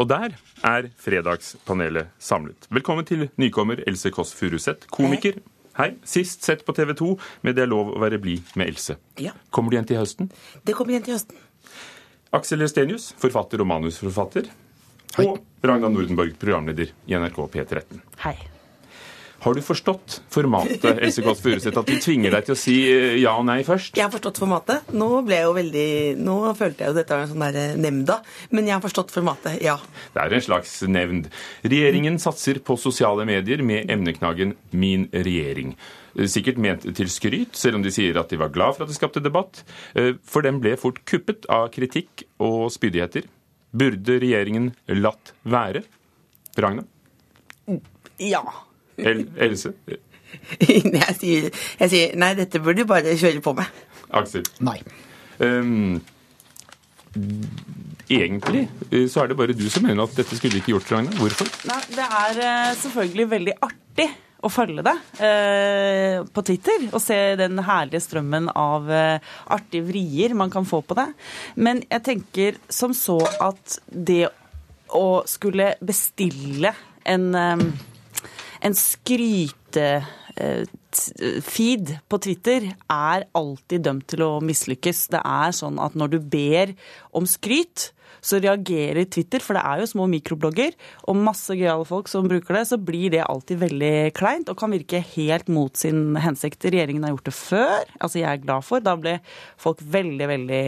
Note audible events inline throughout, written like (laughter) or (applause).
og der er Fredagspanelet samlet. Velkommen til nykommer Else Kåss Furuseth, komiker. Hei. Sist sett på TV 2 med Det er lov å være blid med Else. Ja. Kommer du igjen til høsten? Det kommer igjen til høsten. Aksel Estenius, forfatter og manusforfatter. Hei. Og Ragna Nordenborg, programleder i NRK P13. Hei. Har du forstått formatet, Else Kåss Furuseth, at de tvinger deg til å si eh, ja og nei først? Jeg har forstått formatet. Nå ble jeg jo veldig Nå følte jeg jo dette var en sånn der eh, nemnda. Men jeg har forstått formatet, ja. Det er en slags nevnd. Regjeringen satser på sosiale medier med emneknaggen 'Min regjering'. Eh, Sikkert ment til skryt, selv om de sier at de var glad for at det skapte debatt. For den ble fort kuppet av kritikk og spydigheter. Burde regjeringen latt være? Ragna? Ja. El Else? (laughs) Jeg sier, jeg sier nei, dette burde du bare kjøre på med. Aksel? Nei. Um, egentlig eh, så er det bare du som mener at dette skulle ikke gjort, Ragna. Hvorfor? Nei, det er eh, selvfølgelig veldig artig å følge det eh, på Twitter og se den herlige strømmen av eh, artige vrier man kan få på det. Men jeg tenker som så at det å skulle bestille en, eh, en skryte eh, feed på Twitter er alltid dømt til å mislykkes. Det er sånn at når du ber om skryt, så reagerer Twitter, for det er jo små mikroblogger og masse gøyale folk som bruker det, så blir det alltid veldig kleint og kan virke helt mot sin hensikt. Regjeringen har gjort det før, altså jeg er glad for. Da ble folk veldig, veldig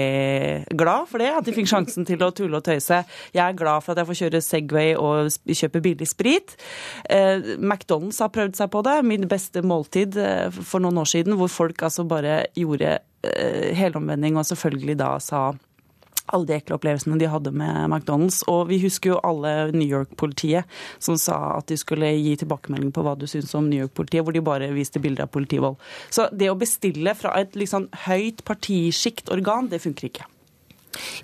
glad for det, at de fikk sjansen til å tulle og tøyse. Jeg er glad for at jeg får kjøre Segway og kjøpe billig sprit. Eh, McDonald's har prøvd seg på det. Min beste måltid eh, for noen år siden, hvor folk altså bare gjorde eh, helomvending og selvfølgelig da sa alle de ekle opplevelsene de hadde med McDonald's. Og vi husker jo alle New York-politiet som sa at de skulle gi tilbakemelding på hva du syns om New York-politiet, hvor de bare viste bilder av politivold. Så det å bestille fra et liksom høyt partisjikt organ, det funker ikke.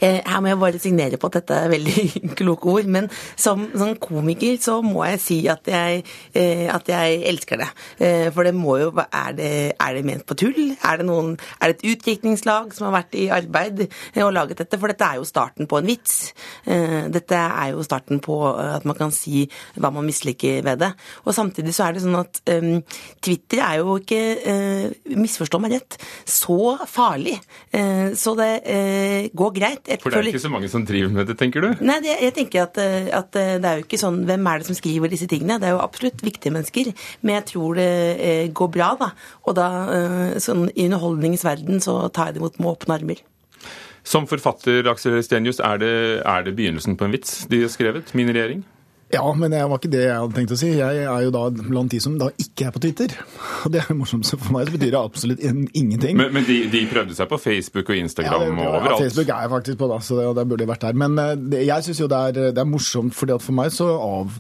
Eh, Her må jeg bare signere på at dette er veldig (laughs) kloke ord, men som, som komiker så må jeg si at jeg, eh, at jeg elsker det. Eh, For det må jo er det, er det ment på tull? Er det, noen, er det et utdrikningslag som har vært i arbeid og laget dette? For dette er jo starten på en vits. Dette er jo starten på at man kan si hva man misliker ved det. Og samtidig så er det sånn at um, Twitter er jo ikke, uh, misforstå meg rett, så farlig. Uh, Så det uh, går greit. Jeg For det er ikke så mange som driver med det, tenker du? Nei, det, jeg tenker at, eh, at eh, det er jo ikke sånn Hvem er det som skriver disse tingene? Det er jo absolutt viktige mennesker. Men jeg tror det eh, går bra, da. Og da, eh, sånn i underholdningens verden, så tar jeg det imot med åpne armer. Som forfatter, Aksel Stenius, er det, er det begynnelsen på en vits de har skrevet? Min regjering? Ja, men det var ikke det jeg hadde tenkt å si. Jeg er jo da blant de som da ikke er på Twitter. (laughs) Og det er morsomt, så for meg så betyr det absolutt ingenting. Men, men de, de prøvde seg på Facebook og Ja, Instagram det- og ja, overalt. Facebook er jeg faktisk på, da, så det, det burde jeg vært der. Men eh, det, jeg syns jo det er, det er morsomt, fordi at for meg så av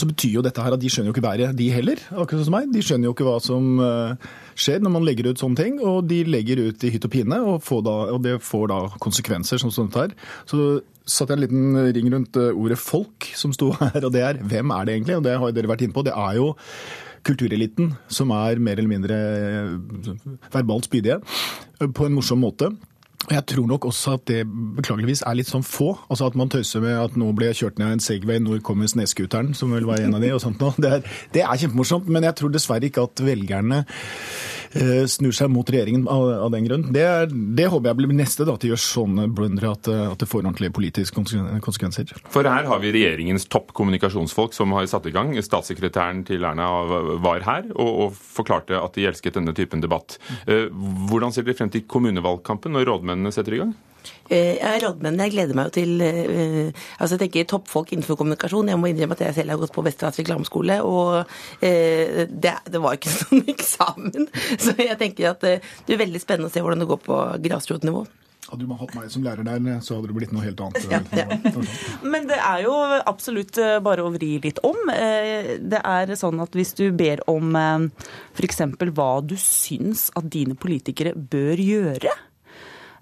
så betyr jo dette her at de skjønner jo ikke været, de heller. akkurat som meg. De skjønner jo ikke hva som eh, skjer når man legger ut sånne ting. Og de legger ut i hytt og pine, og, da, og det får da konsekvenser som sånt her. Så satte jeg en liten ring rundt eh, ordet folk som sto (laughs) her, og det er hvem er det egentlig? Og det har dere vært inne på. Det er jo kultureliten som er mer eller mindre eh, verbalt spydige på en morsom måte. Og Jeg tror nok også at det beklageligvis er litt sånn få. Altså At man tøyser med at nå ble jeg kjørt ned en Segway, når kommer snøscooteren, som vel var en av de, og sånt noe. Det er, det er kjempemorsomt, men jeg tror dessverre ikke at velgerne eh, snur seg mot regjeringen av, av den grunn. Det, er, det håper jeg blir neste da, at de gjør sånne blundere at, at det får ordentlige politiske konsekvenser. For her har vi regjeringens topp kommunikasjonsfolk som har satt i gang. Statssekretæren til Erna var her og, og forklarte at de elsket denne typen debatt. Eh, Hvordan ser dere frem til kommunevalgkampen når rådmennene setter i gang? Eh, Jeg er rådmenn. Jeg gleder meg jo til eh, altså jeg tenker toppfolk innenfor kommunikasjon. Jeg må innrømme at jeg selv har gått på Vesterålens reklameskole, og eh, det, det var ikke (laughs) sånn eksamen. Så jeg tenker at eh, det er veldig spennende å se hvordan det går på grasrotnivå. Hadde du hatt meg som lærer der, så hadde det blitt noe helt annet. (laughs) Ja, ja. (laughs) Men det er jo absolutt bare å vri litt om. Eh, Det er sånn at hvis du ber om f.eks. hva du syns at dine politikere bør gjøre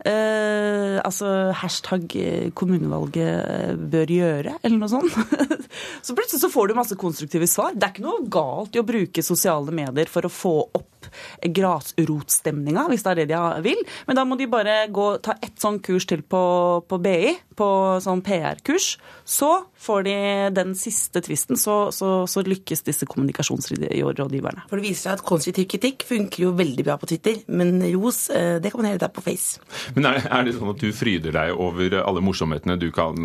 Eh, altså hashtag eh, kommunevalget eh, bør gjøre, eller noe sånt. (laughs) så plutselig så får du masse konstruktive svar. Det er ikke noe galt i å bruke sosiale medier for å få opp grasrotstemninga, hvis det er det de vil. Men da må de bare gå, ta ett sånn kurs til på, på BI, på sånn PR-kurs. Så får de den siste tvisten, så, så, så lykkes disse kommunikasjonsrådgiverne. For det viser seg at konstruktiv kritikk funker jo veldig bra på Twitter, men ros, eh, det kan man hele ta på Face. Men er, er det sånn at du fryder deg over alle morsomhetene du kan,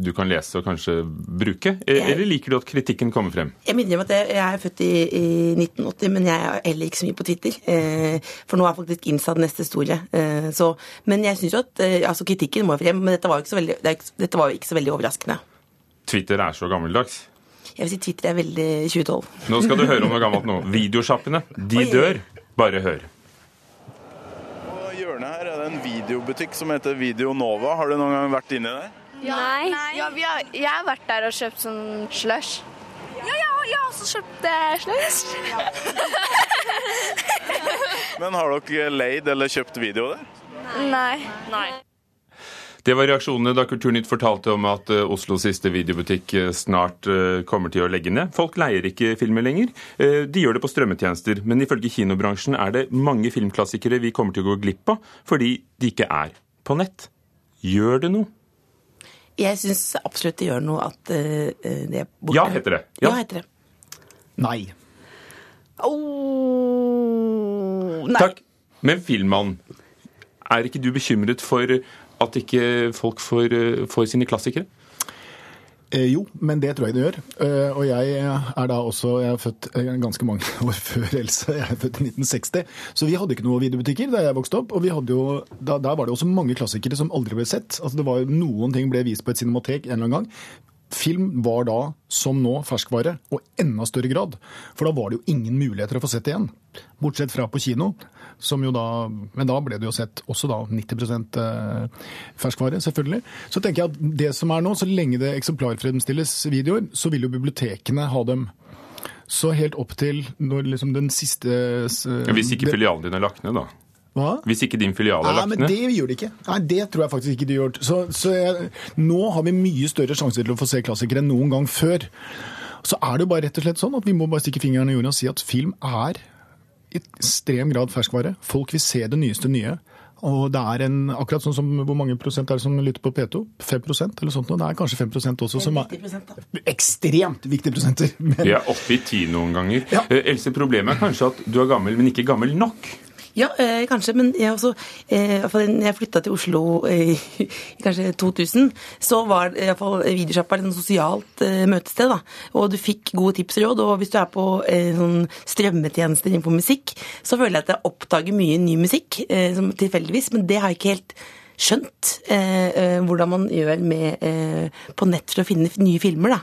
du kan lese og kanskje bruke? Eller liker du at kritikken kommer frem? Jeg minner om at jeg er født i, i 1980, men jeg er heller ikke så mye på Twitter. Eh, for nå er faktisk den neste store. Eh, så, men jeg syns jo at eh, altså kritikken må frem. Men dette var jo ikke så veldig, dette var jo ikke så veldig overraskende. Twitter er så gammeldags? Jeg vil si Twitter er veldig 2012. Nå skal du høre om noe gammelt nå. Videosjappene, de dør. Bare hør. På hjørnet her er det en videobutikk som heter Video Nova. Har du noen gang vært inni der? Nei. Ja, vi har, jeg har vært der og kjøpt sånn slush. Ja, ja, jeg har også kjøpt eh, slush. (laughs) (laughs) Men har dere leid eller kjøpt video der? Nei. Nei. Det var reaksjonene da Kulturnytt fortalte om at eh, Oslos siste videobutikk eh, snart eh, kommer til å legge ned. Folk leier ikke filmer lenger. De gjør det på strømmetjenester, men ifølge kinobransjen er det mange filmklassikere vi kommer til å gå glipp av fordi de ikke er på nett. Gjør det noe? Jeg syns absolutt det gjør noe at det er borte. Ja, heter det. Ja, ja heter det. Nei. Oh, nei. Takk. Men Filmmann, er ikke du bekymret for at ikke folk får, får sine klassikere? Eh, jo, men det tror jeg det gjør. Eh, og jeg er da også Jeg er født eh, ganske mange (laughs) år før Else. Jeg er født i 1960. Så vi hadde ikke noen videobutikker da jeg vokste opp. Og vi hadde jo, da, der var det også mange klassikere som aldri ble sett. Altså det var jo Noen ting ble vist på et cinematek en eller annen gang. Film var da, som nå, ferskvare, og enda større grad. For da var det jo ingen muligheter å få sett det igjen. Bortsett fra på kino, som jo da Men da ble det jo sett også da 90% ferskvare, selvfølgelig. Så tenker jeg at det som er nå, så lenge det eksemplarfremstilles videoer, så vil jo bibliotekene ha dem. Så helt opp til når liksom den siste Hvis ikke filialen din er lagt ned, da? Hva? Hvis ikke din filial er Nei, lagt men ned? Det gjør det ikke. Nei, Det tror jeg faktisk ikke de gjør. Så, så jeg, nå har vi mye større sjanse til å få se klassikere enn noen gang før. Så er det jo bare rett og slett sånn at vi må bare stikke fingeren i jorda og si at film er i ekstrem grad ferskvare. Folk vil se det nyeste nye. Og det er en, akkurat sånn som Hvor mange prosent er det som lytter på P2? 5 eller sånt noe? Det er kanskje 5 også som er 90%, da. ekstremt viktige prosenter. Men Vi er oppe i ti noen ganger. Ja. Eh, Else, problemet er kanskje at du er gammel, men ikke gammel nok. Ja, eh, kanskje, men jeg også eh, jeg flytta til Oslo eh, (laughs) i kanskje 2000, så var i hvert fall videosjappa et sosialt eh, møtested. da, Og du fikk gode tips og råd. Og hvis du er på eh, sånn strømmetjenester innenfor musikk, så føler jeg at jeg oppdager mye ny musikk eh, som tilfeldigvis, men det har jeg ikke helt skjønt eh, eh, hvordan man gjør med, eh, på nett for å finne nye filmer. da.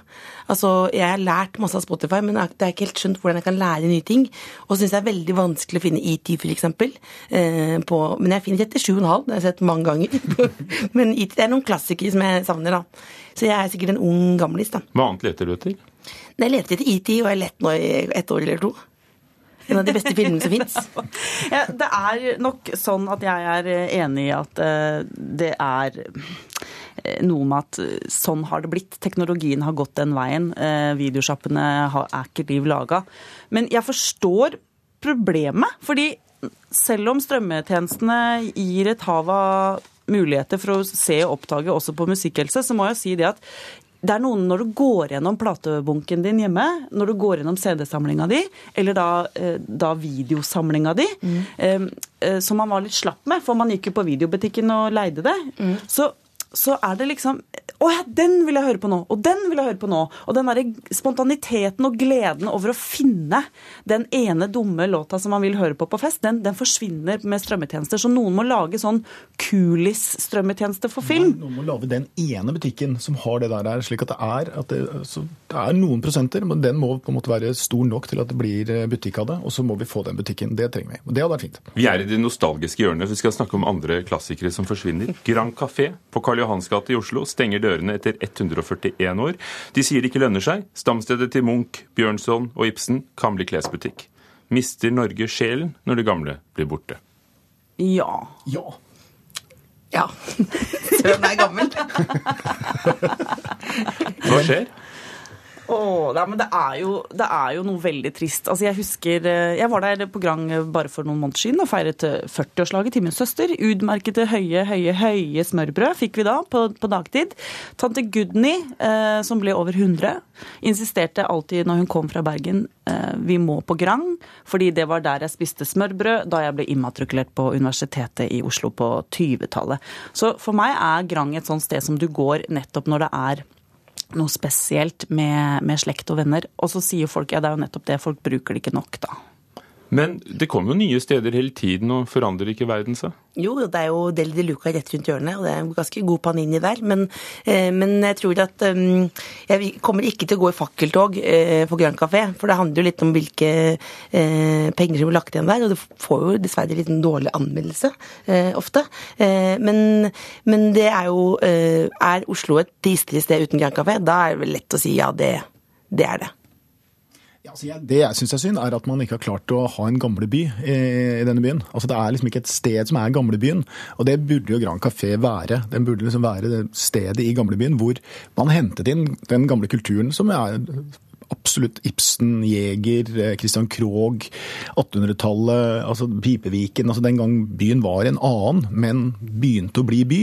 Altså, Jeg har lært masse av Spotify, men jeg har ikke helt skjønt hvordan jeg kan lære nye ting. Og syns det er veldig vanskelig å finne ET, f.eks. Eh, på, men jeg finner 37,5, det har jeg sett mange ganger. (laughs) men ET er noen klassikere som jeg savner, da. Så jeg er sikkert en ung gamlis, da. Hva annet leter du etter? Jeg leter etter ET, og jeg har lett nå i ett år eller to. En av de beste filmene som fins. Ja, det er nok sånn at jeg er enig i at eh, det er eh, noe med at eh, sånn har det blitt. Teknologien har gått den veien. Eh, Videosjappene er ikke liv laga. Men jeg forstår problemet. fordi selv om strømmetjenestene gir et hav av muligheter for å se og oppdage også på musikkhelse, så må jeg si det at det er noen når du går gjennom platebunken din hjemme, når du går gjennom CD-samlinga di, eller da, eh, da videosamlinga di, eh, eh, som man var litt slapp med, for man gikk jo på videobutikken og leide det, så, så er det liksom Å ja, den vil jeg høre på nå! Og den vil jeg høre på nå! Og den derre spontaniteten og gleden over å finne den ene dumme låta som man vil høre på på fest, den, den forsvinner med strømmetjenester. Så noen må lage sånn Kulis-strømmetjeneste for film. Nei, Noen må lage den ene butikken som har det der, her, slik at det er, at det, så det er noen prosenter, men den må på en måte være stor nok til at det blir eh, butikk av det, og så må vi få den butikken. Det trenger vi. Og det hadde vært fint. Vi er i det nostalgiske hjørnet. Vi skal snakke om andre klassikere som forsvinner. Grand Café på Karl Johans gate i Oslo stenger dørene etter 141 år. De sier det ikke lønner seg. Stamstedet til Munch, Bjørnson og Ibsen kan bli klesbutikk. Mister Norge sjelen når det gamle blir borte? Ja. Ja. Ja. (laughs) Søren er gammel. Hva skjer? Åh, nei, men det er, jo, det er jo noe veldig trist. Altså, Jeg husker, eh, jeg var der på Grang bare for noen måneder siden og feiret eh, 40-årslaget til min søster. Utmerkede høye, høye, høye smørbrød fikk vi da på, på dagtid. Tante Gudny, eh, som ble over 100, insisterte alltid når hun kom fra Bergen eh, vi må på Grang, fordi det var der jeg spiste smørbrød da jeg ble immatrikulert på Universitetet i Oslo på 20-tallet. Så for meg er Grang et sånt sted som du går nettopp når det er noe spesielt med, med slekt og venner. Og så sier folk ja, det er jo nettopp det, folk bruker det ikke nok, da. Men det kommer jo nye steder hele tiden, og forandrer ikke verden seg? Jo, det er jo Del de Luca rett rundt hjørnet, og det er en ganske god panini der. Men, eh, men jeg tror at um, Jeg kommer ikke til å gå i fakkeltog eh, på Grand Café, for det handler jo litt om hvilke eh, penger som blir lagt igjen der, og det får jo dessverre litt en dårlig anmeldelse eh, ofte. Eh, men, men, det er jo Er Oslo et tristelig sted uten Grand Café? Da er det vel lett å si ja, det, det er det. Ja, altså jeg, det jeg syns er synd, er at man ikke har klart å ha en gamleby i, i denne byen. Altså Det er liksom ikke et sted som er gamlebyen, og det burde jo Grand Café være. Den burde liksom være det stedet i gamlebyen hvor man hentet inn den gamle kulturen som er absolutt Ibsen, Jæger, eh, Christian Krogh, 1800-tallet, altså Pipeviken. altså Den gang byen var en annen, men begynte å bli by.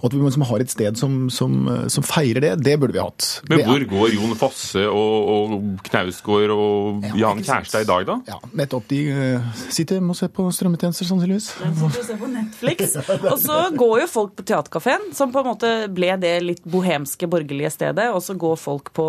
Og at vi liksom har et sted som, som, eh, som, feirer det, det burde vi hatt. Men hvor er... går Jon Fosse og, og Knausgård og ja, Jan Kjærstad i dag, da? Ja, Nettopp. De uh, sitter hjemme og ser på strømmetjenester, sannsynligvis. De sitter og ser på Netflix. (laughs) Og så går jo folk på Teaterkafeen, som på en måte ble det litt bohemske, borgerlige stedet. Og så går folk på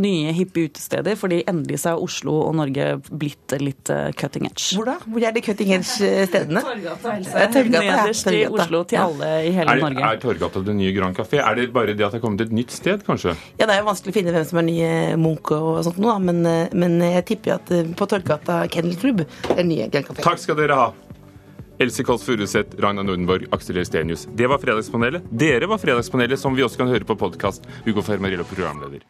nye, hippe utesteder, fordi endelig så er Oslo og Norge blitt litt uh, cutting edge. Hvor da? Hvor er de cutting edge-stedene? (laughs) Torgata, Else. Nederst i Oslo til alle i hele er, Norge. Er Torgata det nye Grand Café? Er det bare det at det er kommet et nytt sted, kanskje? Ja, det er jo vanskelig å finne hvem som er nye Munch og sånt noe, men, eh, men jeg tipper at eh, på Torgata Kennel Club er nye Grand Café. Takk skal dere ha. Else Kåss Furuseth, Ragna Nordenborg, Aksel Elstenius. Det var Fredagspanelet. Dere var Fredagspanelet, som vi også kan høre på podkast. Hugo Fermarello, programleder.